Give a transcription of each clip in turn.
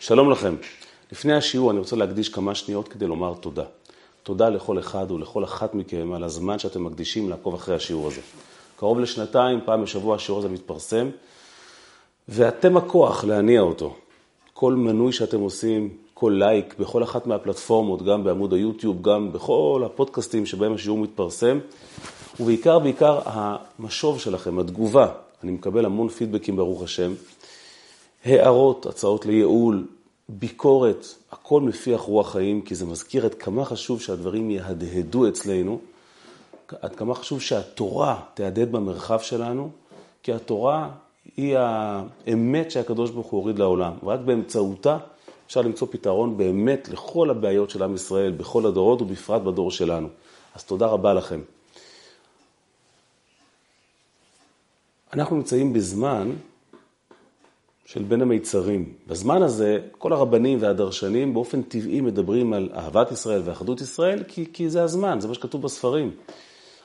שלום לכם. לפני השיעור אני רוצה להקדיש כמה שניות כדי לומר תודה. תודה לכל אחד ולכל אחת מכם על הזמן שאתם מקדישים לעקוב אחרי השיעור הזה. קרוב לשנתיים, פעם בשבוע השיעור הזה מתפרסם, ואתם הכוח להניע אותו. כל מנוי שאתם עושים, כל לייק, בכל אחת מהפלטפורמות, גם בעמוד היוטיוב, גם בכל הפודקאסטים שבהם השיעור מתפרסם, ובעיקר, בעיקר המשוב שלכם, התגובה. אני מקבל המון פידבקים, ברוך השם. הערות, הצעות לייעול, ביקורת, הכל מפיח רוח חיים, כי זה מזכיר עד כמה חשוב שהדברים יהדהדו אצלנו, עד כמה חשוב שהתורה תהדהד במרחב שלנו, כי התורה היא האמת שהקדוש ברוך הוא הוריד לעולם, ורק באמצעותה אפשר למצוא פתרון באמת לכל הבעיות של עם ישראל, בכל הדורות ובפרט בדור שלנו. אז תודה רבה לכם. אנחנו נמצאים בזמן של בין המיצרים. בזמן הזה, כל הרבנים והדרשנים באופן טבעי מדברים על אהבת ישראל ואחדות ישראל, כי, כי זה הזמן, זה מה שכתוב בספרים.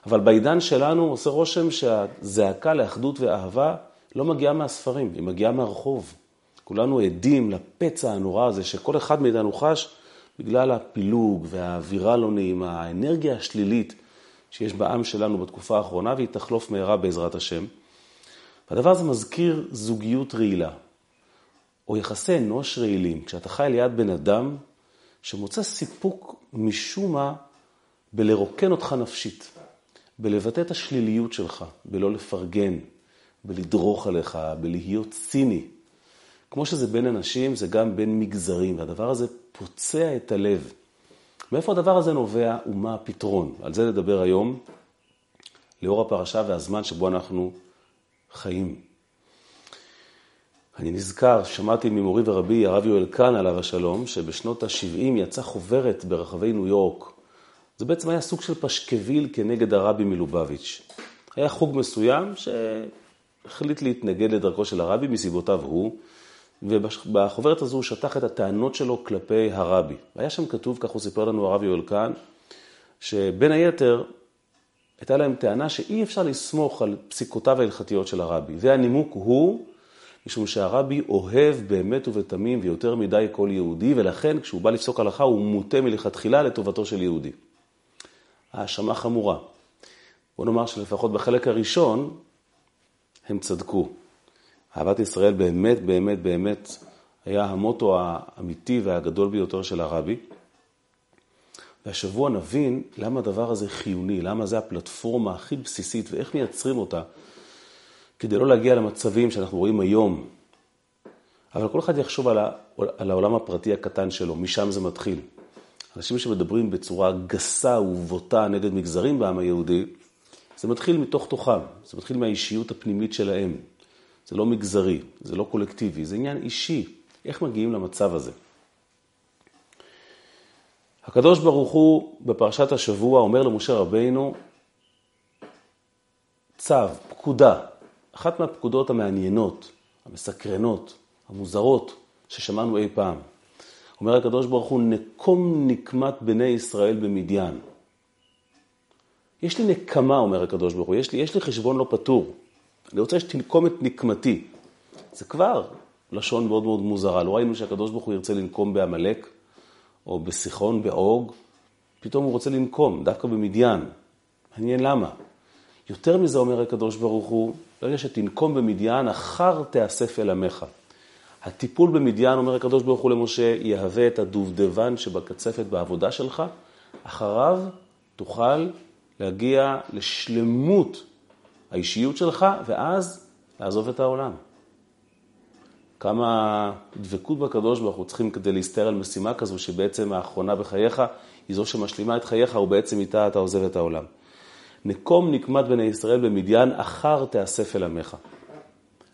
אבל בעידן שלנו עושה רושם שהזעקה לאחדות ואהבה לא מגיעה מהספרים, היא מגיעה מהרחוב. כולנו עדים לפצע הנורא הזה שכל אחד מאיתנו חש בגלל הפילוג והאווירה לא נעימה, האנרגיה השלילית שיש בעם שלנו בתקופה האחרונה, והיא תחלוף מהרה בעזרת השם. והדבר הזה מזכיר זוגיות רעילה, או יחסי אנוש רעילים, כשאתה חי ליד בן אדם שמוצא סיפוק משום מה בלרוקן אותך נפשית, בלבטא את השליליות שלך, בלא לפרגן, בלדרוך עליך, בלהיות ציני. כמו שזה בין אנשים, זה גם בין מגזרים, והדבר הזה פוצע את הלב. מאיפה הדבר הזה נובע ומה הפתרון? על זה נדבר היום, לאור הפרשה והזמן שבו אנחנו חיים. אני נזכר, שמעתי ממורי ורבי הרב יואל קאן עליו השלום, שבשנות ה-70 יצאה חוברת ברחבי ניו יורק. זה בעצם היה סוג של פשקוויל כנגד הרבי מלובביץ'. היה חוג מסוים שהחליט להתנגד לדרכו של הרבי מסיבותיו הוא, ובחוברת הזו הוא שטח את הטענות שלו כלפי הרבי. והיה שם כתוב, כך הוא סיפר לנו הרב יואל קאן, שבין היתר הייתה להם טענה שאי אפשר לסמוך על פסיקותיו ההלכתיות של הרבי. והנימוק הוא, משום שהרבי אוהב באמת ובתמים ויותר מדי כל יהודי, ולכן כשהוא בא לפסוק הלכה הוא מוטה מלכתחילה לטובתו של יהודי. האשמה חמורה. בוא נאמר שלפחות בחלק הראשון הם צדקו. אהבת ישראל באמת, באמת, באמת היה המוטו האמיתי והגדול ביותר של הרבי. והשבוע נבין למה הדבר הזה חיוני, למה זה הפלטפורמה הכי בסיסית ואיך מייצרים אותה כדי לא להגיע למצבים שאנחנו רואים היום. אבל כל אחד יחשוב על, ה, על העולם הפרטי הקטן שלו, משם זה מתחיל. אנשים שמדברים בצורה גסה ובוטה נגד מגזרים בעם היהודי, זה מתחיל מתוך תוכם, זה מתחיל מהאישיות הפנימית שלהם. זה לא מגזרי, זה לא קולקטיבי, זה עניין אישי. איך מגיעים למצב הזה? הקדוש ברוך הוא בפרשת השבוע אומר למשה רבינו, צו, פקודה, אחת מהפקודות המעניינות, המסקרנות, המוזרות, ששמענו אי פעם. אומר הקדוש ברוך הוא, נקום נקמת בני ישראל במדיין. יש לי נקמה, אומר הקדוש ברוך הוא, יש לי, יש לי חשבון לא פתור. אני רוצה שתנקום את נקמתי. זה כבר לשון מאוד מאוד מוזרה. לא ראינו שהקדוש ברוך הוא ירצה לנקום בעמלק, או בסיחון, בעוג, פתאום הוא רוצה לנקום, דווקא במדיין. מעניין למה. יותר מזה אומר הקדוש ברוך הוא, ברגע שתנקום במדיין, אחר תאסף אל עמך. הטיפול במדיין, אומר הקדוש ברוך הוא למשה, יהווה את הדובדבן שבקצפת בעבודה שלך, אחריו תוכל להגיע לשלמות האישיות שלך, ואז לעזוב את העולם. כמה דבקות בקדוש ברוך הוא צריכים כדי להסתער על משימה כזו, שבעצם האחרונה בחייך היא זו שמשלימה את חייך, ובעצם איתה אתה עוזב את העולם. נקום נקמת בני ישראל במדיין, אחר תאסף אל עמך.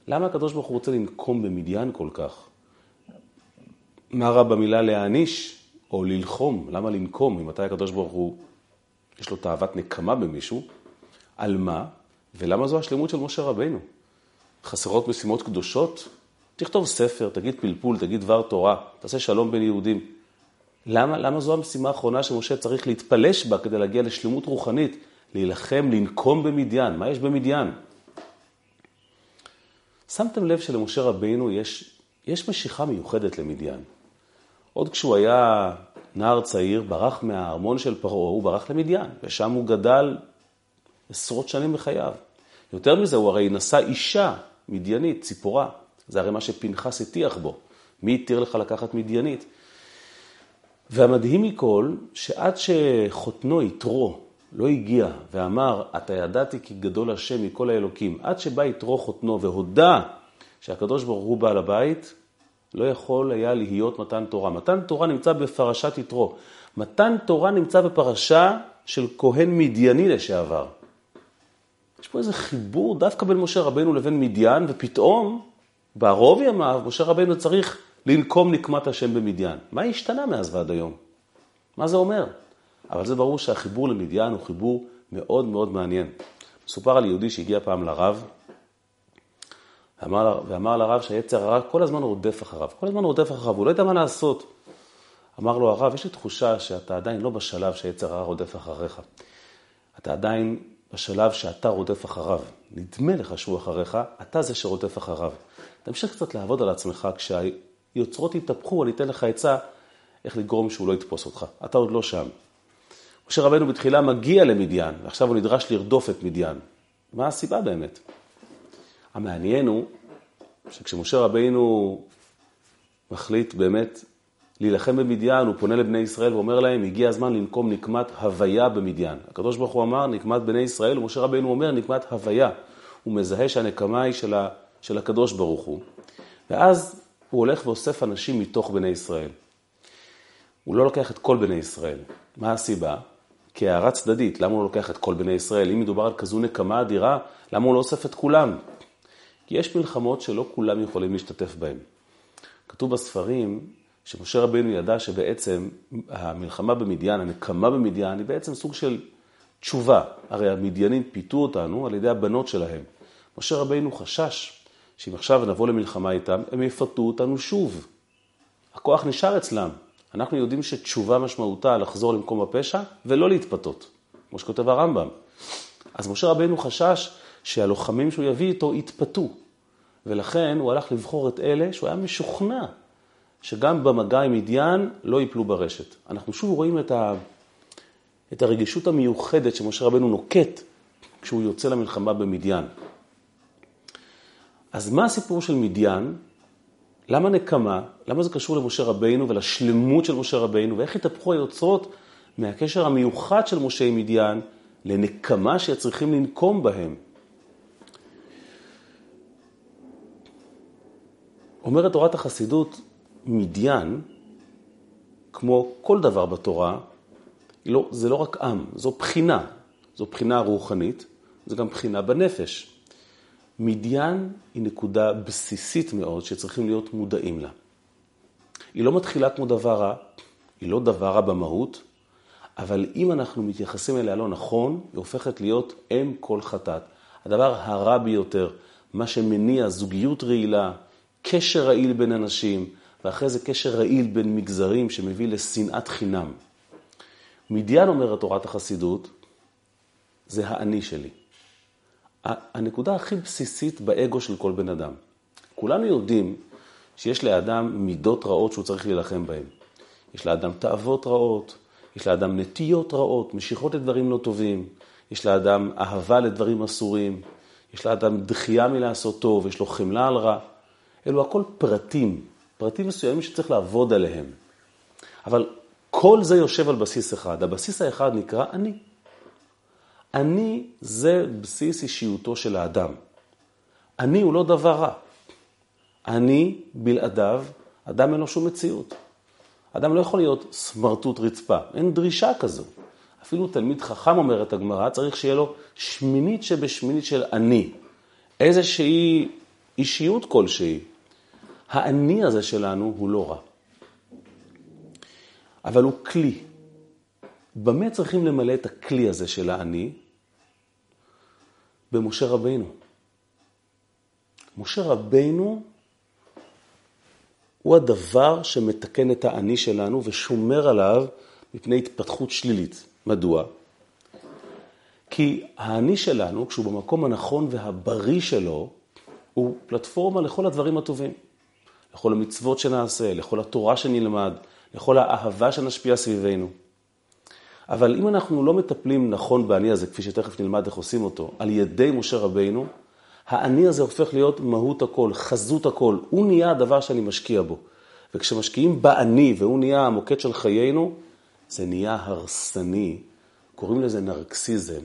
למה הקדוש ברוך הוא רוצה לנקום במדיין כל כך? מה רע במילה להעניש או ללחום? למה לנקום? ממתי הקדוש ברוך הוא, יש לו תאוות נקמה במישהו? על מה? ולמה זו השלמות של משה רבינו? חסרות משימות קדושות? תכתוב ספר, תגיד פלפול, תגיד דבר תורה, תעשה שלום בין יהודים. למה, למה זו המשימה האחרונה שמשה צריך להתפלש בה כדי להגיע לשלמות רוחנית, להילחם, לנקום במדיין? מה יש במדיין? שמתם לב שלמשה רבינו יש, יש משיכה מיוחדת למדיין. עוד כשהוא היה נער צעיר, ברח מהארמון של פרעה, הוא ברח למדיין, ושם הוא גדל עשרות שנים בחייו. יותר מזה, הוא הרי נשא אישה מדיינית, ציפורה. זה הרי מה שפנחס הטיח בו. מי התיר לך לקחת מדיינית? והמדהים מכל, שעד שחותנו יתרו לא הגיע ואמר, אתה ידעתי כי גדול השם מכל האלוקים, עד שבא יתרו חותנו והודה שהקדוש ברוך הוא בעל הבית, לא יכול היה להיות מתן תורה. מתן תורה נמצא בפרשת יתרו. מתן תורה נמצא בפרשה של כהן מדייני לשעבר. יש פה איזה חיבור דווקא בין משה רבנו לבין מדיין, ופתאום, בערוב ימיו, משה רבנו צריך לנקום נקמת השם במדיין. מה השתנה מאז ועד היום? מה זה אומר? אבל זה ברור שהחיבור למדיין הוא חיבור מאוד מאוד מעניין. מסופר על יהודי שהגיע פעם לרב, ואמר, ואמר לרב שהיצר הרע כל הזמן רודף אחריו, כל הזמן רודף אחריו, הוא לא יודע מה לעשות. אמר לו הרב, יש לי תחושה שאתה עדיין לא בשלב שהיצר הרע רודף אחריך. אתה עדיין בשלב שאתה רודף אחריו. נדמה לך שהוא אחריך, אתה זה שרודף אחריו. תמשיך קצת לעבוד על עצמך, כשהיוצרות יתהפכו, אני אתן לך עצה איך לגרום שהוא לא יתפוס אותך. אתה עוד לא שם. משה רבנו בתחילה מגיע למדיין, ועכשיו הוא נדרש לרדוף את מדיין. מה הסיבה באמת? המעניין הוא שכשמשה רבינו מחליט באמת להילחם במדיין, הוא פונה לבני ישראל ואומר להם, הגיע הזמן לנקום נקמת הוויה במדיין. הקדוש ברוך הוא אמר, נקמת בני ישראל, ומשה רבינו אומר, נקמת הוויה. הוא מזהה שהנקמה היא של, ה, של הקדוש ברוך הוא. ואז הוא הולך ואוסף אנשים מתוך בני ישראל. הוא לא לוקח את כל בני ישראל. מה הסיבה? כהערה צדדית, למה הוא לוקח את כל בני ישראל? אם מדובר על כזו נקמה אדירה, למה הוא לא אוסף את כולם? כי יש מלחמות שלא כולם יכולים להשתתף בהן. כתוב בספרים שמשה רבינו ידע שבעצם המלחמה במדיין, הנקמה במדיין, היא בעצם סוג של תשובה. הרי המדיינים פיתו אותנו על ידי הבנות שלהם. משה רבינו חשש שאם עכשיו נבוא למלחמה איתם, הם יפתו אותנו שוב. הכוח נשאר אצלם. אנחנו יודעים שתשובה משמעותה לחזור למקום הפשע ולא להתפתות, כמו שכותב הרמב"ם. אז משה רבינו חשש שהלוחמים שהוא יביא איתו יתפתו, ולכן הוא הלך לבחור את אלה שהוא היה משוכנע שגם במגע עם מדיין לא ייפלו ברשת. אנחנו שוב רואים את, ה... את הרגישות המיוחדת שמשה רבנו נוקט כשהוא יוצא למלחמה במדיין. אז מה הסיפור של מדיין? למה נקמה? למה זה קשור למשה רבינו ולשלמות של משה רבינו? ואיך התהפכו היוצרות מהקשר המיוחד של משה עם מדיין לנקמה שצריכים לנקום בהם? אומרת תורת החסידות, מדיין, כמו כל דבר בתורה, לא, זה לא רק עם, זו בחינה. זו בחינה רוחנית, זו גם בחינה בנפש. מדיין היא נקודה בסיסית מאוד שצריכים להיות מודעים לה. היא לא מתחילה כמו דבר רע, היא לא דבר רע במהות, אבל אם אנחנו מתייחסים אליה לא נכון, היא הופכת להיות אם כל חטאת. הדבר הרע ביותר, מה שמניע זוגיות רעילה, קשר רעיל בין אנשים, ואחרי זה קשר רעיל בין מגזרים שמביא לשנאת חינם. מדיין אומרת תורת החסידות, זה האני שלי. הנקודה הכי בסיסית באגו של כל בן אדם. כולנו יודעים שיש לאדם מידות רעות שהוא צריך להילחם בהן. יש לאדם תאוות רעות, יש לאדם נטיות רעות, משיכות לדברים לא טובים, יש לאדם אהבה לדברים אסורים, יש לאדם דחייה מלעשות טוב, יש לו חמלה על רע. אלו הכל פרטים, פרטים מסוימים שצריך לעבוד עליהם. אבל כל זה יושב על בסיס אחד. הבסיס האחד נקרא אני. אני זה בסיס אישיותו של האדם. אני הוא לא דבר רע. אני בלעדיו, אדם אין לו שום מציאות. אדם לא יכול להיות סמרטוט רצפה, אין דרישה כזו. אפילו תלמיד חכם, אומרת הגמרא, צריך שיהיה לו שמינית שבשמינית של אני. איזושהי אישיות כלשהי. האני הזה שלנו הוא לא רע. אבל הוא כלי. במה צריכים למלא את הכלי הזה של האני? במשה רבינו. משה רבינו הוא הדבר שמתקן את האני שלנו ושומר עליו מפני התפתחות שלילית. מדוע? כי האני שלנו, כשהוא במקום הנכון והבריא שלו, הוא פלטפורמה לכל הדברים הטובים. לכל המצוות שנעשה, לכל התורה שנלמד, לכל האהבה שנשפיע סביבנו. אבל אם אנחנו לא מטפלים נכון באני הזה, כפי שתכף נלמד איך עושים אותו, על ידי משה רבינו, האני הזה הופך להיות מהות הכל, חזות הכל. הוא נהיה הדבר שאני משקיע בו. וכשמשקיעים באני והוא נהיה המוקד של חיינו, זה נהיה הרסני. קוראים לזה נרקסיזם,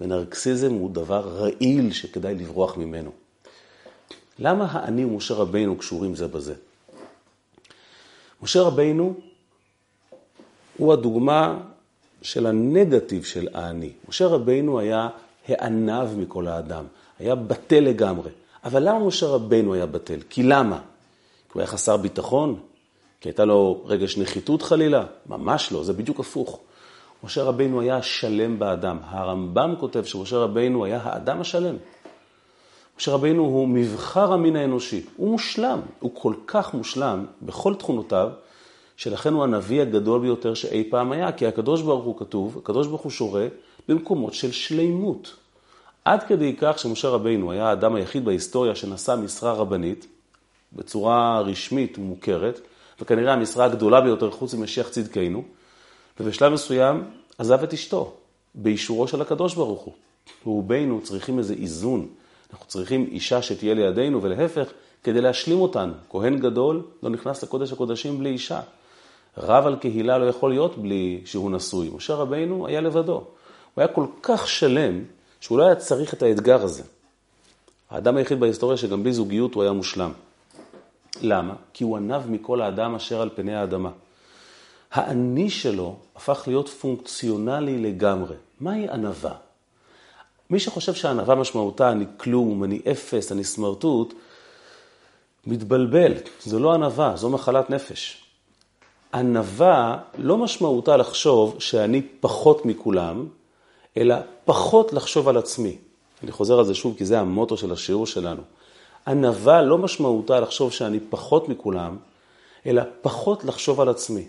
ונרקסיזם הוא דבר רעיל שכדאי לברוח ממנו. למה האני ומשה רבינו קשורים זה בזה? משה רבינו הוא הדוגמה של הנגטיב של האני. משה רבינו היה הענב מכל האדם, היה בטל לגמרי. אבל למה משה רבינו היה בטל? כי למה? כי הוא היה חסר ביטחון? כי הייתה לו רגש נחיתות חלילה? ממש לא, זה בדיוק הפוך. משה רבינו היה שלם באדם. הרמב"ם כותב שמשה רבינו היה האדם השלם. משה רבינו הוא מבחר המין האנושי, הוא מושלם, הוא כל כך מושלם בכל תכונותיו, שלכן הוא הנביא הגדול ביותר שאי פעם היה, כי הקדוש ברוך הוא כתוב, הקדוש ברוך הוא שורה במקומות של שלימות. עד כדי כך שמשה רבינו היה האדם היחיד בהיסטוריה שנשא משרה רבנית, בצורה רשמית ומוכרת, וכנראה המשרה הגדולה ביותר חוץ ממשיח צדקנו, ובשלב מסוים עזב את אשתו, באישורו של הקדוש ברוך הוא. ורובנו צריכים איזה איזון. אנחנו צריכים אישה שתהיה לידינו, ולהפך, כדי להשלים אותנו. כהן גדול לא נכנס לקודש הקודשים בלי אישה. רב על קהילה לא יכול להיות בלי שהוא נשוי. משה רבינו היה לבדו. הוא היה כל כך שלם, שהוא לא היה צריך את האתגר הזה. האדם היחיד בהיסטוריה שגם בלי זוגיות הוא היה מושלם. למה? כי הוא ענב מכל האדם אשר על פני האדמה. האני שלו הפך להיות פונקציונלי לגמרי. מהי ענווה? מי שחושב שענווה משמעותה אני כלום, אני אפס, אני סמרטוט, מתבלבל. זו לא ענווה, זו מחלת נפש. ענווה לא משמעותה לחשוב שאני פחות מכולם, אלא פחות לחשוב על עצמי. אני חוזר על זה שוב, כי זה המוטו של השיעור שלנו. ענווה לא משמעותה לחשוב שאני פחות מכולם, אלא פחות לחשוב על עצמי.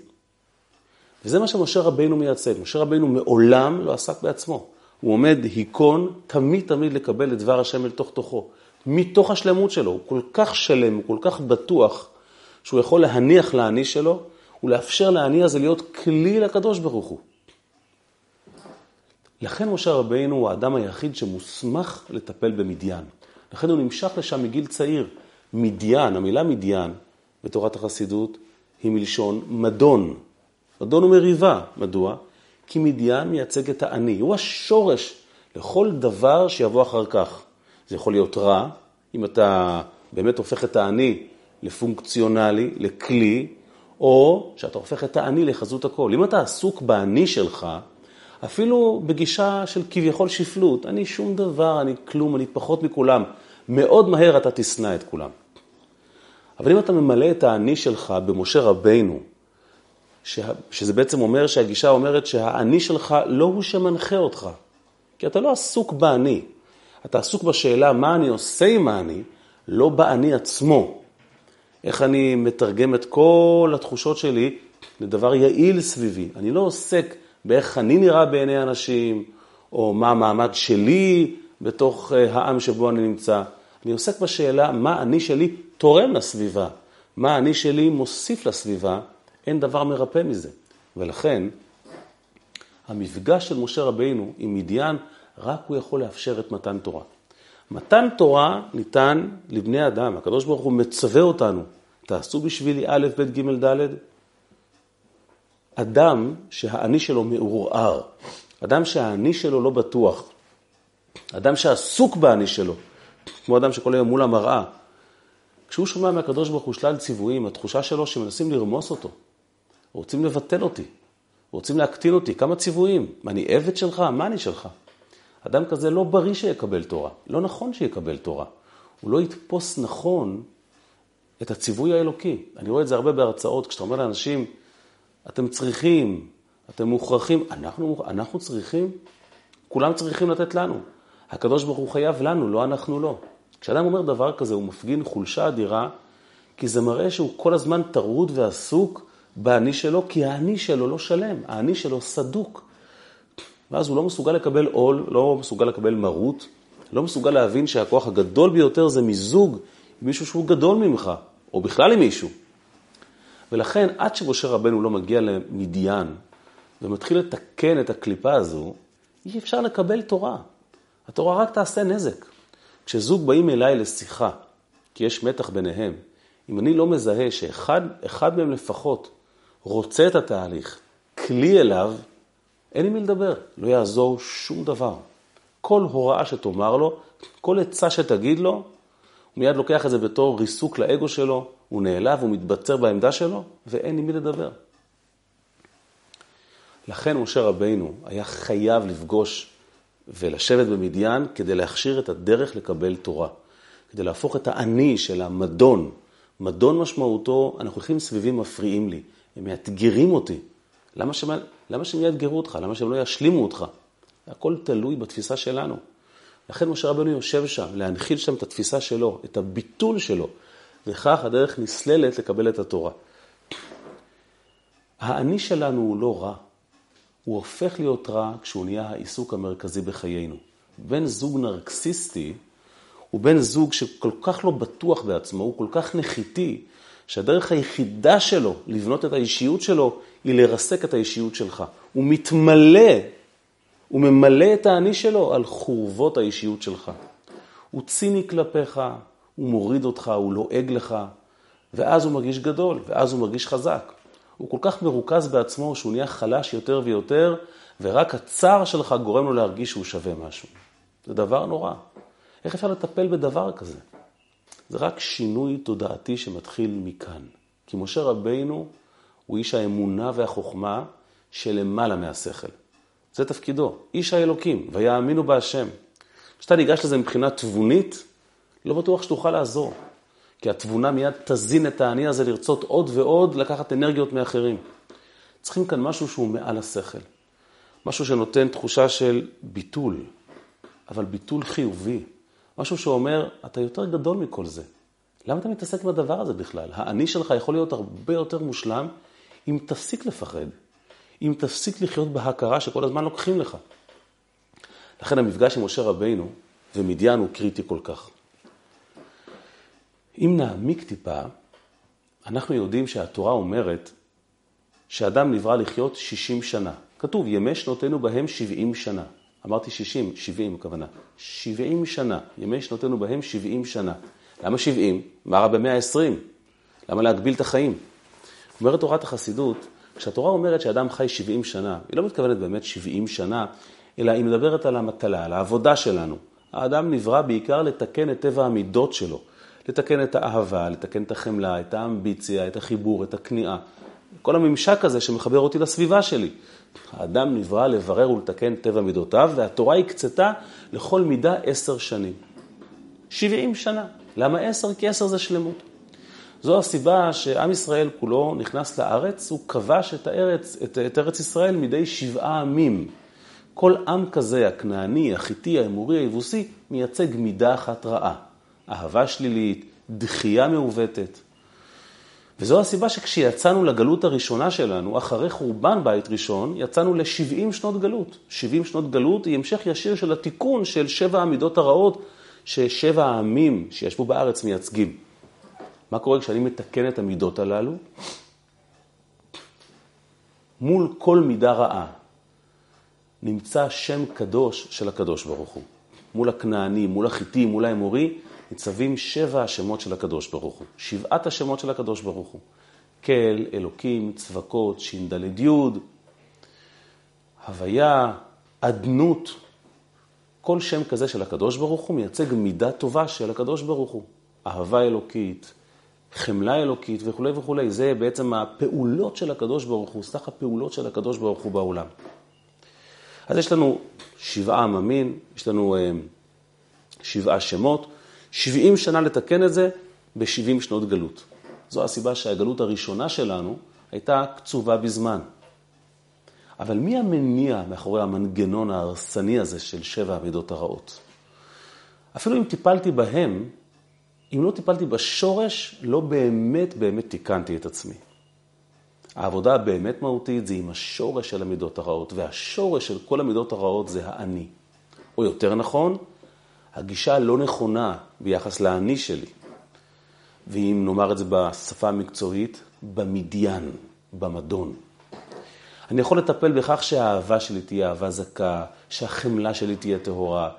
וזה מה שמשה רבינו מייצג. משה רבינו מעולם לא עסק בעצמו. הוא עומד היכון תמיד תמיד לקבל את דבר השם אל תוך תוכו. מתוך השלמות שלו, הוא כל כך שלם, הוא כל כך בטוח, שהוא יכול להניח לאני שלו, ולאפשר לאני הזה להיות כלי לקדוש ברוך הוא. לכן משה רבינו הוא האדם היחיד שמוסמך לטפל במדיין. לכן הוא נמשך לשם מגיל צעיר. מדיין, המילה מדיין בתורת החסידות היא מלשון מדון. מדון ומריבה. מדוע? כי מדיין מייצג את האני. הוא השורש לכל דבר שיבוא אחר כך. זה יכול להיות רע, אם אתה באמת הופך את האני לפונקציונלי, לכלי, או שאתה הופך את האני לחזות הכל. אם אתה עסוק באני שלך, אפילו בגישה של כביכול שפלות, אני שום דבר, אני כלום, אני פחות מכולם, מאוד מהר אתה תשנא את כולם. אבל אם אתה ממלא את האני שלך במשה רבינו, שזה בעצם אומר שהגישה אומרת שהאני שלך לא הוא שמנחה אותך, כי אתה לא עסוק באני, אתה עסוק בשאלה מה אני עושה עם האני, לא באני עצמו. איך אני מתרגם את כל התחושות שלי לדבר יעיל סביבי. אני לא עוסק באיך אני נראה בעיני אנשים, או מה המעמד שלי בתוך אה, העם שבו אני נמצא. אני עוסק בשאלה מה אני שלי תורם לסביבה, מה אני שלי מוסיף לסביבה, אין דבר מרפא מזה. ולכן, המפגש של משה רבינו עם מדיין, רק הוא יכול לאפשר את מתן תורה. מתן תורה ניתן לבני אדם, הקדוש ברוך הוא מצווה אותנו, תעשו בשבילי א', ב', ג', ד'. אדם שהאני שלו מעורער, אדם שהאני שלו לא בטוח, אדם שעסוק באני שלו, כמו אדם שכל היום מול המראה, כשהוא שומע מהקדוש ברוך הוא שלל ציוויים, התחושה שלו שמנסים לרמוס אותו, רוצים לבטל אותי, רוצים להקטין אותי, כמה ציוויים, אני עבד שלך? מה אני שלך? אדם כזה לא בריא שיקבל תורה, לא נכון שיקבל תורה. הוא לא יתפוס נכון את הציווי האלוקי. אני רואה את זה הרבה בהרצאות, כשאתה אומר לאנשים, אתם צריכים, אתם מוכרחים, אנחנו, אנחנו צריכים, כולם צריכים לתת לנו. הקדוש ברוך הוא חייב לנו, לא אנחנו לא. כשאדם אומר דבר כזה, הוא מפגין חולשה אדירה, כי זה מראה שהוא כל הזמן טרוד ועסוק באני שלו, כי האני שלו לא שלם, האני שלו סדוק. ואז הוא לא מסוגל לקבל עול, לא מסוגל לקבל מרות, לא מסוגל להבין שהכוח הגדול ביותר זה מיזוג עם מישהו שהוא גדול ממך. או בכלל עם מישהו. ולכן, עד שמשה רבנו לא מגיע למדיין ומתחיל לתקן את הקליפה הזו, אי אפשר לקבל תורה. התורה רק תעשה נזק. כשזוג באים אליי לשיחה, כי יש מתח ביניהם, אם אני לא מזהה שאחד מהם לפחות רוצה את התהליך, כלי אליו, אין עם מי לדבר, לא יעזור שום דבר. כל הוראה שתאמר לו, כל עצה שתגיד לו, הוא מיד לוקח את זה בתור ריסוק לאגו שלו, הוא נעלב, הוא מתבצר בעמדה שלו, ואין עם מי לדבר. לכן משה רבינו היה חייב לפגוש ולשבת במדיין כדי להכשיר את הדרך לקבל תורה. כדי להפוך את האני של המדון. מדון משמעותו, אנחנו הולכים סביבים מפריעים לי, הם מאתגרים אותי. למה שהם, למה שהם יאתגרו אותך? למה שהם לא ישלימו אותך? הכל תלוי בתפיסה שלנו. לכן משה רבנו יושב שם, להנחיל שם את התפיסה שלו, את הביטול שלו, וכך הדרך נסללת לקבל את התורה. האני שלנו הוא לא רע, הוא הופך להיות רע כשהוא נהיה העיסוק המרכזי בחיינו. בן זוג נרקסיסטי הוא בן זוג שכל כך לא בטוח בעצמו, הוא כל כך נחיתי, שהדרך היחידה שלו לבנות את האישיות שלו היא לרסק את האישיות שלך. הוא מתמלא, הוא ממלא את האני שלו על חורבות האישיות שלך. הוא ציני כלפיך, הוא מוריד אותך, הוא לועג לך, ואז הוא מרגיש גדול, ואז הוא מרגיש חזק. הוא כל כך מרוכז בעצמו שהוא נהיה חלש יותר ויותר, ורק הצער שלך גורם לו להרגיש שהוא שווה משהו. זה דבר נורא. איך אפשר לטפל בדבר כזה? זה רק שינוי תודעתי שמתחיל מכאן. כי משה רבינו הוא איש האמונה והחוכמה שלמעלה מהשכל. זה תפקידו, איש האלוקים, ויאמינו בהשם. כשאתה ניגש לזה מבחינה תבונית, לא בטוח שתוכל לעזור. כי התבונה מיד תזין את האני הזה לרצות עוד ועוד לקחת אנרגיות מאחרים. צריכים כאן משהו שהוא מעל השכל. משהו שנותן תחושה של ביטול, אבל ביטול חיובי. משהו שאומר, אתה יותר גדול מכל זה. למה אתה מתעסק בדבר הזה בכלל? האני שלך יכול להיות הרבה יותר מושלם אם תפסיק לפחד, אם תפסיק לחיות בהכרה שכל הזמן לוקחים לך. לכן המפגש עם משה רבינו ומדיין הוא קריטי כל כך. אם נעמיק טיפה, אנחנו יודעים שהתורה אומרת שאדם נברא לחיות 60 שנה. כתוב, ימי שנותינו בהם 70 שנה. אמרתי 60, 70 הכוונה. 70 שנה, ימי שנותינו בהם 70 שנה. למה 70? מה רע ב-120? למה להגביל את החיים? אומרת תורת החסידות, כשהתורה אומרת שאדם חי 70 שנה, היא לא מתכוונת באמת 70 שנה, אלא היא מדברת על המטלה, על העבודה שלנו. האדם נברא בעיקר לתקן את טבע המידות שלו, לתקן את האהבה, לתקן את החמלה, את האמביציה, את החיבור, את הכניעה. כל הממשק הזה שמחבר אותי לסביבה שלי. האדם נברא לברר ולתקן טבע מידותיו, והתורה הקצתה לכל מידה עשר שנים. שבעים שנה. למה עשר? כי עשר זה שלמות. זו הסיבה שעם ישראל כולו נכנס לארץ, הוא כבש את, הארץ, את, את ארץ ישראל מדי שבעה עמים. כל עם כזה, הכנעני, החיטי, האמורי, היבוסי, מייצג מידה אחת רעה. אהבה שלילית, דחייה מעוותת. וזו הסיבה שכשיצאנו לגלות הראשונה שלנו, אחרי חורבן בית ראשון, יצאנו ל-70 שנות גלות. 70 שנות גלות היא המשך ישיר של התיקון של שבע המידות הרעות ששבע העמים שישבו בארץ מייצגים. מה קורה כשאני מתקן את המידות הללו? מול כל מידה רעה נמצא שם קדוש של הקדוש ברוך הוא. מול הכנעני, מול החיטי, מול האמורי, ניצבים שבע השמות של הקדוש ברוך הוא. שבעת השמות של הקדוש ברוך הוא. כל, אלוקים, צבקות, ש"ד הוויה, אדנות. כל שם כזה של הקדוש ברוך הוא מייצג מידה טובה של הקדוש ברוך הוא. אהבה אלוקית, חמלה אלוקית וכולי וכולי. זה בעצם הפעולות של הקדוש ברוך הוא, סך הפעולות של הקדוש ברוך הוא בעולם. אז יש לנו שבעה עממים, יש לנו אה, שבעה שמות, 70 שנה לתקן את זה ב-70 שנות גלות. זו הסיבה שהגלות הראשונה שלנו הייתה קצובה בזמן. אבל מי המניע מאחורי המנגנון ההרסני הזה של שבע המידות הרעות? אפילו אם טיפלתי בהם, אם לא טיפלתי בשורש, לא באמת באמת תיקנתי את עצמי. העבודה הבאמת מהותית זה עם השורש של המידות הרעות, והשורש של כל המידות הרעות זה האני. או יותר נכון, הגישה הלא נכונה ביחס לאני שלי. ואם נאמר את זה בשפה המקצועית, במדיין, במדון. אני יכול לטפל בכך שהאהבה שלי תהיה אהבה זכה, שהחמלה שלי תהיה טהורה,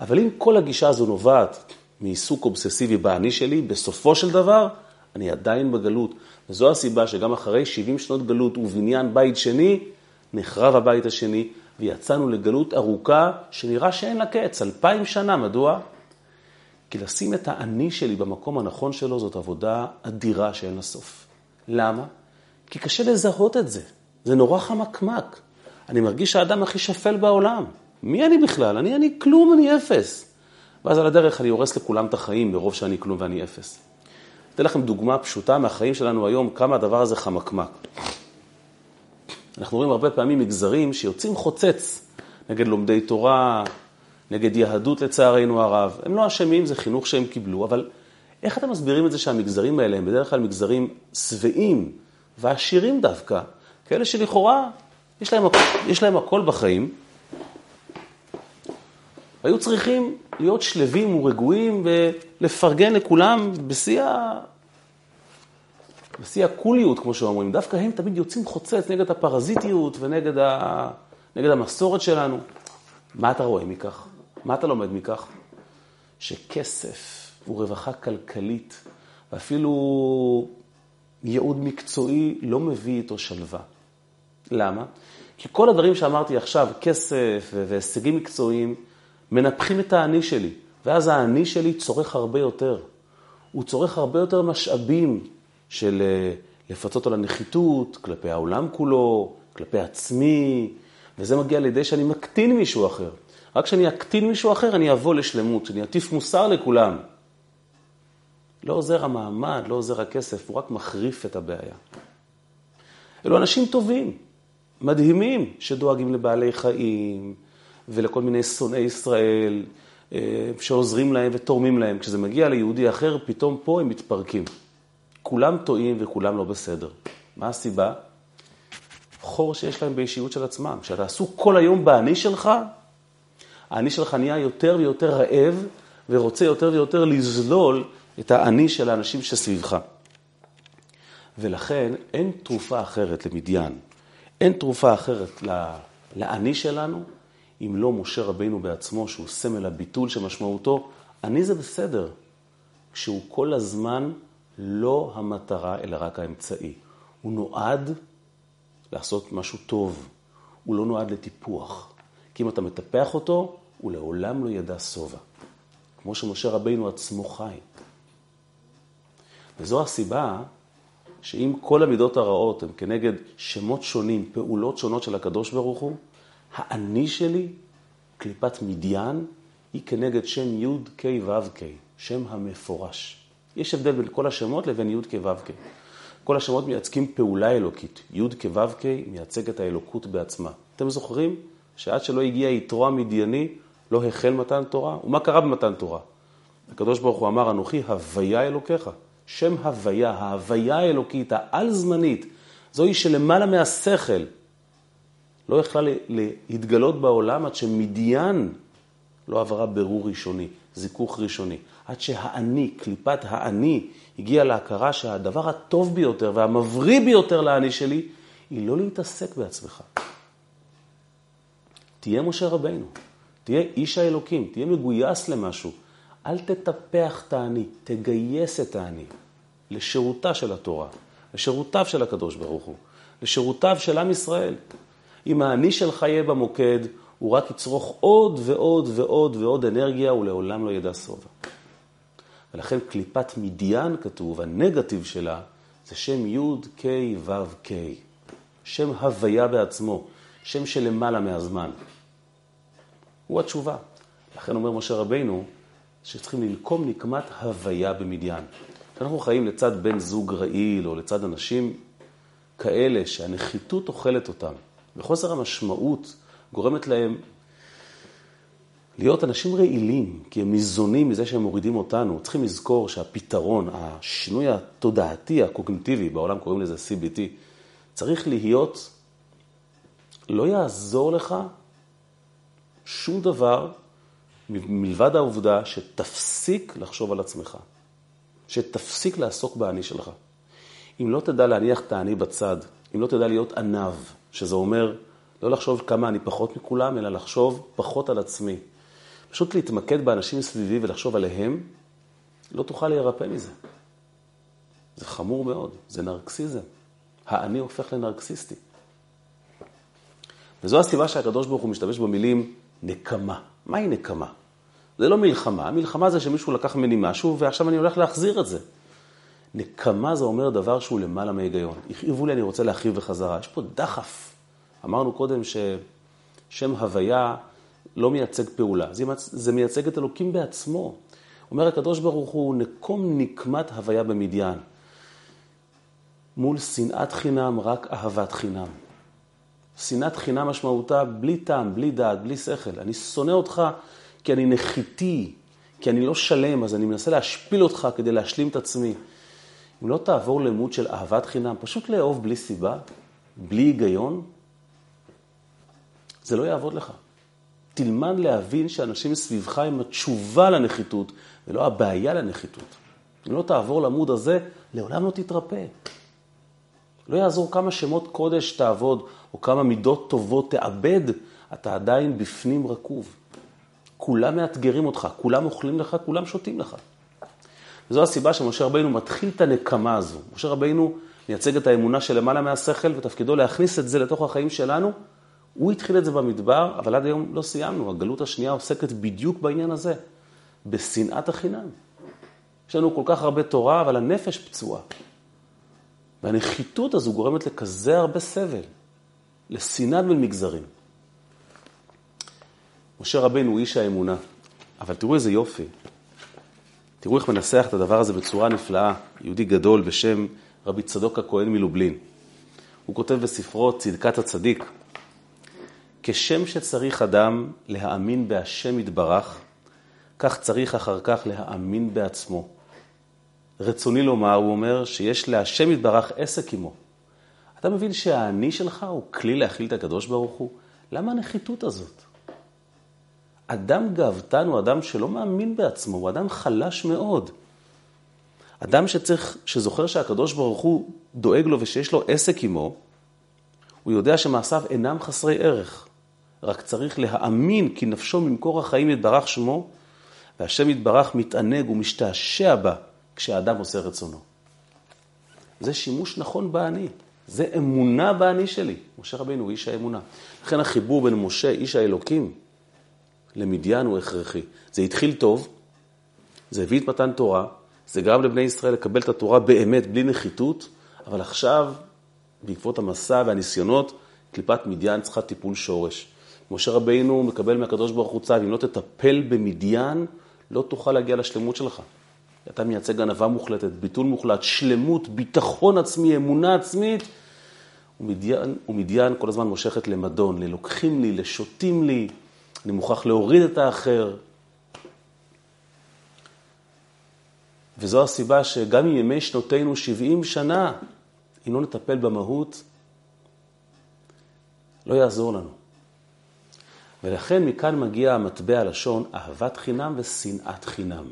אבל אם כל הגישה הזו נובעת מעיסוק אובססיבי באני שלי, בסופו של דבר, אני עדיין בגלות. וזו הסיבה שגם אחרי 70 שנות גלות ובניין בית שני, נחרב הבית השני, ויצאנו לגלות ארוכה שנראה שאין לה קץ, אלפיים שנה. מדוע? כי לשים את האני שלי במקום הנכון שלו זאת עבודה אדירה שאין לה סוף. למה? כי קשה לזהות את זה. זה נורא חמקמק. אני מרגיש שהאדם הכי שפל בעולם. מי אני בכלל? אני, אני כלום, אני אפס. ואז על הדרך אני הורס לכולם את החיים ברוב שאני כלום ואני אפס. אתן לכם דוגמה פשוטה מהחיים שלנו היום, כמה הדבר הזה חמקמק. אנחנו רואים הרבה פעמים מגזרים שיוצאים חוצץ נגד לומדי תורה, נגד יהדות לצערנו הרב. הם לא אשמים, זה חינוך שהם קיבלו, אבל איך אתם מסבירים את זה שהמגזרים האלה הם בדרך כלל מגזרים שבעים ועשירים דווקא, כאלה שלכאורה יש להם, יש להם הכל בחיים, והיו צריכים להיות שלווים ורגועים ולפרגן לכולם בשיא. בשיא הקוליות, כמו שאומרים. דווקא הם תמיד יוצאים חוצץ נגד הפרזיטיות ונגד ה... נגד המסורת שלנו. מה אתה רואה מכך? מה אתה לומד מכך? שכסף הוא רווחה כלכלית, ואפילו ייעוד מקצועי לא מביא איתו שלווה. למה? כי כל הדברים שאמרתי עכשיו, כסף והישגים מקצועיים, מנפחים את האני שלי, ואז האני שלי צורך הרבה יותר. הוא צורך הרבה יותר משאבים של אה, לפצות על הנחיתות, כלפי העולם כולו, כלפי עצמי, וזה מגיע לידי שאני מקטין מישהו אחר. רק כשאני אקטין מישהו אחר, אני אבוא לשלמות, שאני אטיף מוסר לכולם. לא עוזר המעמד, לא עוזר הכסף, הוא רק מחריף את הבעיה. אלו אנשים טובים, מדהימים, שדואגים לבעלי חיים ולכל מיני שונאי ישראל, אה, שעוזרים להם ותורמים להם. כשזה מגיע ליהודי אחר, פתאום פה הם מתפרקים. כולם טועים וכולם לא בסדר. מה הסיבה? חור שיש להם באישיות של עצמם. כשאתה עסוק כל היום באני שלך, האני שלך נהיה יותר ויותר רעב, ורוצה יותר ויותר לזלול את האני של האנשים שסביבך. ולכן אין תרופה אחרת למדיין, אין תרופה אחרת לאני שלנו, אם לא משה רבינו בעצמו, שהוא סמל הביטול שמשמעותו, אני זה בסדר, כשהוא כל הזמן לא המטרה, אלא רק האמצעי. הוא נועד לעשות משהו טוב, הוא לא נועד לטיפוח. כי אם אתה מטפח אותו, הוא לעולם לא ידע שובע. כמו שמשה רבינו עצמו חי. וזו הסיבה שאם כל המידות הרעות הן כנגד שמות שונים, פעולות שונות של הקדוש ברוך הוא, האני שלי, קליפת מדיין, היא כנגד שם י' כ' ו' כ', שם המפורש. יש הבדל בין כל השמות לבין י' כ' ו' כ'. כל השמות מייצגים פעולה אלוקית. י' כ' ו' כ' מייצג את האלוקות בעצמה. אתם זוכרים שעד שלא הגיע יתרו המדייני, לא החל מתן תורה? ומה קרה במתן תורה? הקדוש ברוך הוא אמר, אנוכי הוויה אלוקיך. שם הוויה, ההוויה האלוקית, העל-זמנית, זוהי שלמעלה מהשכל, לא יכלה להתגלות בעולם עד שמדיין לא עברה ברור ראשוני, זיכוך ראשוני. עד שהאני, קליפת האני, הגיעה להכרה שהדבר הטוב ביותר והמבריא ביותר לאני שלי, היא לא להתעסק בעצמך. תהיה משה רבינו, תהיה איש האלוקים, תהיה מגויס למשהו. אל תטפח את האני, תגייס את האני לשירותה של התורה, לשירותיו של הקדוש ברוך הוא, לשירותיו של עם ישראל. אם האני שלך יהיה במוקד, הוא רק יצרוך עוד ועוד ועוד ועוד אנרגיה, ולעולם לא ידע שובע. ולכן קליפת מדיין כתוב, הנגטיב שלה, זה שם י' ק' ו' ק', שם הוויה בעצמו, שם שלמעלה מהזמן. הוא התשובה. לכן אומר משה רבינו, שצריכים ללקום נקמת הוויה במדיין. כשאנחנו חיים לצד בן זוג רעיל, או לצד אנשים כאלה שהנחיתות אוכלת אותם, וחוסר המשמעות גורמת להם להיות אנשים רעילים, כי הם ניזונים מזה שהם מורידים אותנו. צריכים לזכור שהפתרון, השינוי התודעתי, הקוגניטיבי, בעולם קוראים לזה CBT, צריך להיות, לא יעזור לך שום דבר מלבד העובדה שתפסיק לחשוב על עצמך. שתפסיק לעסוק באני שלך. אם לא תדע להניח את האני בצד, אם לא תדע להיות עניו, שזה אומר לא לחשוב כמה אני פחות מכולם, אלא לחשוב פחות על עצמי. פשוט להתמקד באנשים סביבי ולחשוב עליהם, לא תוכל להירפא מזה. זה חמור מאוד, זה נרקסיזם. האני הופך לנרקסיסטי. וזו הסיבה שהקדוש ברוך הוא משתמש במילים נקמה. מהי נקמה? זה לא מלחמה, מלחמה זה שמישהו לקח ממני משהו ועכשיו אני הולך להחזיר את זה. נקמה זה אומר דבר שהוא למעלה מהיגיון. הכאיבו לי, אני רוצה להחריב בחזרה. יש פה דחף. אמרנו קודם ששם הוויה לא מייצג פעולה, זה מייצג את אלוקים בעצמו. אומר הקדוש ברוך הוא, נקום נקמת הוויה במדיין. מול שנאת חינם, רק אהבת חינם. שנאת חינם משמעותה בלי טעם, בלי דעת, בלי שכל. אני שונא אותך כי אני נחיתי, כי אני לא שלם, אז אני מנסה להשפיל אותך כדי להשלים את עצמי. אם לא תעבור למות של אהבת חינם, פשוט לאהוב בלי סיבה, בלי היגיון, זה לא יעבוד לך. תלמד להבין שאנשים סביבך הם התשובה לנחיתות, ולא הבעיה לנחיתות. אם לא תעבור לעמוד הזה, לעולם לא תתרפא. לא יעזור כמה שמות קודש תעבוד, או כמה מידות טובות תאבד, אתה עדיין בפנים רקוב. כולם מאתגרים אותך, כולם אוכלים לך, כולם שותים לך. וזו הסיבה שמשה רבינו מתחיל את הנקמה הזו. משה רבינו מייצג את האמונה שלמעלה מהשכל, ותפקידו להכניס את זה לתוך החיים שלנו. הוא התחיל את זה במדבר, אבל עד היום לא סיימנו. הגלות השנייה עוסקת בדיוק בעניין הזה, בשנאת החינם. יש לנו כל כך הרבה תורה, אבל הנפש פצועה. והנחיתות הזו גורמת לכזה הרבה סבל, לשנאת בין מגזרים. משה רבינו הוא איש האמונה, אבל תראו איזה יופי. תראו איך מנסח את הדבר הזה בצורה נפלאה, יהודי גדול בשם רבי צדוק הכהן מלובלין. הוא כותב בספרו צדקת הצדיק, כשם שצריך אדם להאמין בהשם יתברך, כך צריך אחר כך להאמין בעצמו. רצוני לומר, הוא אומר, שיש להשם יתברך עסק עמו. אתה מבין שהאני שלך הוא כלי להכיל את הקדוש ברוך הוא? למה הנחיתות הזאת? אדם גאוותן הוא אדם שלא מאמין בעצמו, הוא אדם חלש מאוד. אדם שצריך, שזוכר שהקדוש ברוך הוא דואג לו ושיש לו עסק עמו, הוא יודע שמעשיו אינם חסרי ערך. רק צריך להאמין כי נפשו ממקור החיים יתברך שמו, והשם יתברך מתענג ומשתעשע בה כשהאדם עושה רצונו. זה שימוש נכון באני, זה אמונה באני שלי. משה רבינו הוא איש האמונה. לכן החיבור בין משה, איש האלוקים, למדיין הוא הכרחי. זה התחיל טוב, זה הביא את מתן תורה, זה גרם לבני ישראל לקבל את התורה באמת, בלי נחיתות, אבל עכשיו, בעקבות המסע והניסיונות, קליפת מדיין צריכה טיפול שורש. משה רבינו מקבל מהקדוש ברוך הוא צו, אם לא תטפל במדיין, לא תוכל להגיע לשלמות שלך. אתה מייצג ענווה מוחלטת, ביטול מוחלט, שלמות, ביטחון עצמי, אמונה עצמית. ומדיין, ומדיין כל הזמן מושכת למדון, ללוקחים לי, לשותים לי, אני מוכרח להוריד את האחר. וזו הסיבה שגם אם ימי שנותינו 70 שנה, אם לא נטפל במהות, לא יעזור לנו. ולכן מכאן מגיע המטבע הלשון אהבת חינם ושנאת חינם.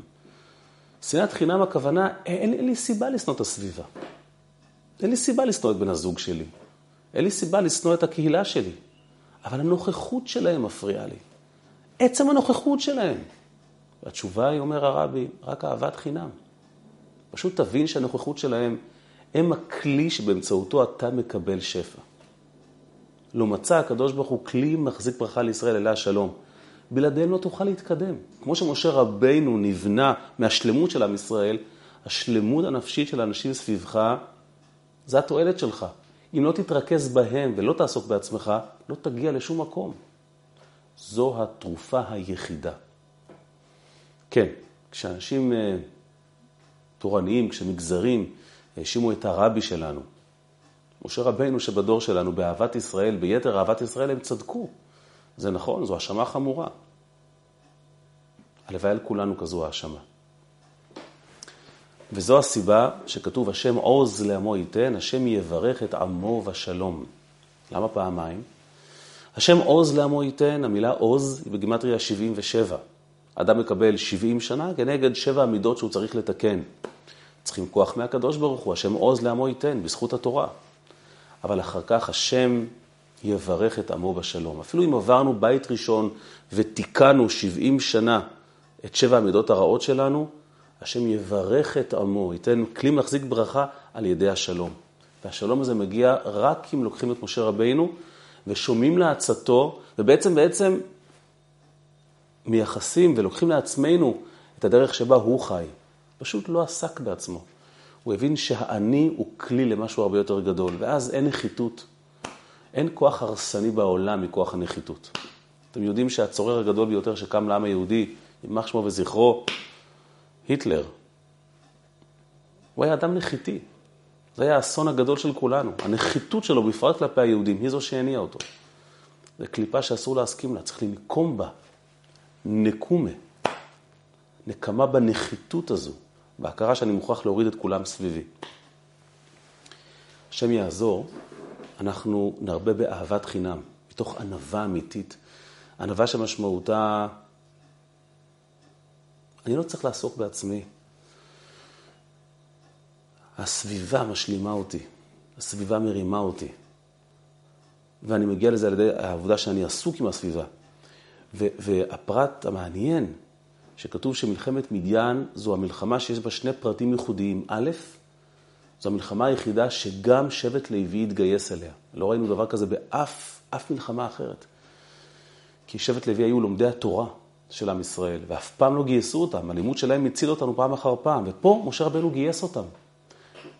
שנאת חינם הכוונה, אין, אין לי סיבה לשנוא את הסביבה. אין לי סיבה לשנוא את בן הזוג שלי. אין לי סיבה לשנוא את הקהילה שלי. אבל הנוכחות שלהם מפריעה לי. עצם הנוכחות שלהם. והתשובה היא, אומר הרבי, רק אהבת חינם. פשוט תבין שהנוכחות שלהם הם הכלי שבאמצעותו אתה מקבל שפע. לא מצא הקדוש ברוך הוא כלי מחזיק ברכה לישראל אליה השלום. בלעדיהם לא תוכל להתקדם. כמו שמשה רבינו נבנה מהשלמות של עם ישראל, השלמות הנפשית של האנשים סביבך, זה התועלת שלך. אם לא תתרכז בהם ולא תעסוק בעצמך, לא תגיע לשום מקום. זו התרופה היחידה. כן, כשאנשים אה, תורניים, כשמגזרים, האשימו את הרבי שלנו, משה רבינו שבדור שלנו, באהבת ישראל, ביתר אהבת ישראל, הם צדקו. זה נכון, זו האשמה חמורה. הלוואי על כולנו כזו האשמה. וזו הסיבה שכתוב, השם עוז לעמו ייתן, השם יברך את עמו בשלום. למה פעמיים? השם עוז לעמו ייתן, המילה עוז היא בגימטריה 77. אדם מקבל 70 שנה כנגד שבע המידות שהוא צריך לתקן. צריכים כוח מהקדוש ברוך הוא, השם עוז לעמו ייתן, בזכות התורה. אבל אחר כך השם יברך את עמו בשלום. אפילו אם עברנו בית ראשון ותיקנו 70 שנה את שבע המידות הרעות שלנו, השם יברך את עמו, ייתן כלי מחזיק ברכה על ידי השלום. והשלום הזה מגיע רק אם לוקחים את משה רבינו ושומעים לעצתו, ובעצם בעצם מייחסים ולוקחים לעצמנו את הדרך שבה הוא חי. פשוט לא עסק בעצמו. הוא הבין שהאני הוא כלי למשהו הרבה יותר גדול, ואז אין נחיתות. אין כוח הרסני בעולם מכוח הנחיתות. אתם יודעים שהצורר הגדול ביותר שקם לעם היהודי, יימח שמו וזכרו, היטלר, הוא היה אדם נחיתי. זה היה האסון הגדול של כולנו. הנחיתות שלו, בפרט כלפי היהודים, היא זו שהניעה אותו. זו קליפה שאסור להסכים לה, צריך לנקום בה. נקומה. נקמה בנחיתות הזו, בהכרה שאני מוכרח להוריד את כולם סביבי. השם יעזור, אנחנו נרבה באהבת חינם, מתוך ענווה אמיתית. ענווה שמשמעותה, אני לא צריך לעסוק בעצמי. הסביבה משלימה אותי, הסביבה מרימה אותי. ואני מגיע לזה על ידי העובדה שאני עסוק עם הסביבה. והפרט המעניין, שכתוב שמלחמת מדיין זו המלחמה שיש בה שני פרטים ייחודיים. א', זו המלחמה היחידה שגם שבט לוי התגייס אליה. לא ראינו דבר כזה באף אף מלחמה אחרת. כי שבט לוי היו לומדי התורה של עם ישראל, ואף פעם לא גייסו אותם. הלימוד שלהם הציל אותנו פעם אחר פעם, ופה משה רבנו גייס אותם.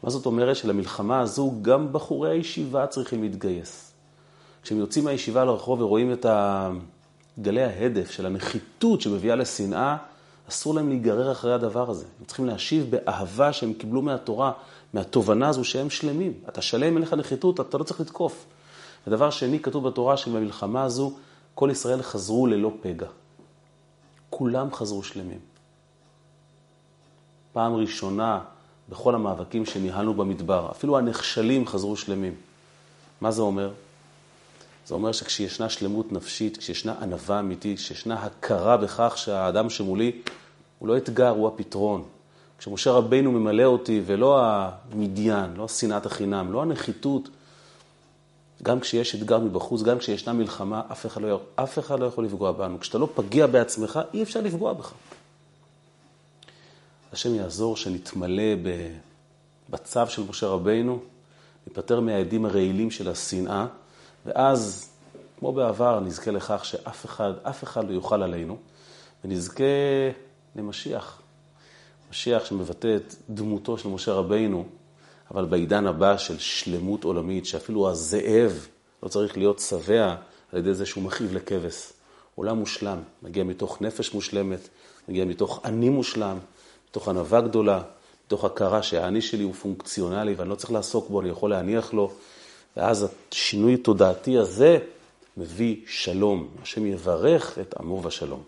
מה זאת אומרת? שלמלחמה הזו גם בחורי הישיבה צריכים להתגייס. כשהם יוצאים מהישיבה לרחוב ורואים את גלי ההדף של הנחיתות שמביאה לשנאה, אסור להם להיגרר אחרי הדבר הזה. הם צריכים להשיב באהבה שהם קיבלו מהתורה, מהתובנה הזו שהם שלמים. אתה שלם, אין לך נחיתות, אתה לא צריך לתקוף. ודבר שני, כתוב בתורה שבמלחמה הזו, כל ישראל חזרו ללא פגע. כולם חזרו שלמים. פעם ראשונה בכל המאבקים שניהלנו במדבר, אפילו הנכשלים חזרו שלמים. מה זה אומר? זה אומר שכשישנה שלמות נפשית, כשישנה ענווה אמיתית, כשישנה הכרה בכך שהאדם שמולי הוא לא אתגר, הוא הפתרון. כשמשה רבינו ממלא אותי, ולא המדיין, לא שנאת החינם, לא הנחיתות, גם כשיש אתגר מבחוץ, גם כשישנה מלחמה, אף אחד, לא, אף אחד לא יכול לפגוע בנו. כשאתה לא פגיע בעצמך, אי אפשר לפגוע בך. השם יעזור שנתמלא בצו של משה רבינו, ניפטר מהעדים הרעילים של השנאה, ואז, כמו בעבר, נזכה לכך שאף אחד, אף אחד לא יוכל עלינו, ונזכה למשיח. משיח שמבטא את דמותו של משה רבינו, אבל בעידן הבא של שלמות עולמית, שאפילו הזאב לא צריך להיות שבע על ידי זה שהוא מכאיב לכבש. עולם מושלם, מגיע מתוך נפש מושלמת, מגיע מתוך אני מושלם, מתוך ענווה גדולה, מתוך הכרה שהאני שלי הוא פונקציונלי ואני לא צריך לעסוק בו, אני יכול להניח לו. ואז השינוי התודעתי הזה מביא שלום. השם יברך את עמו בשלום.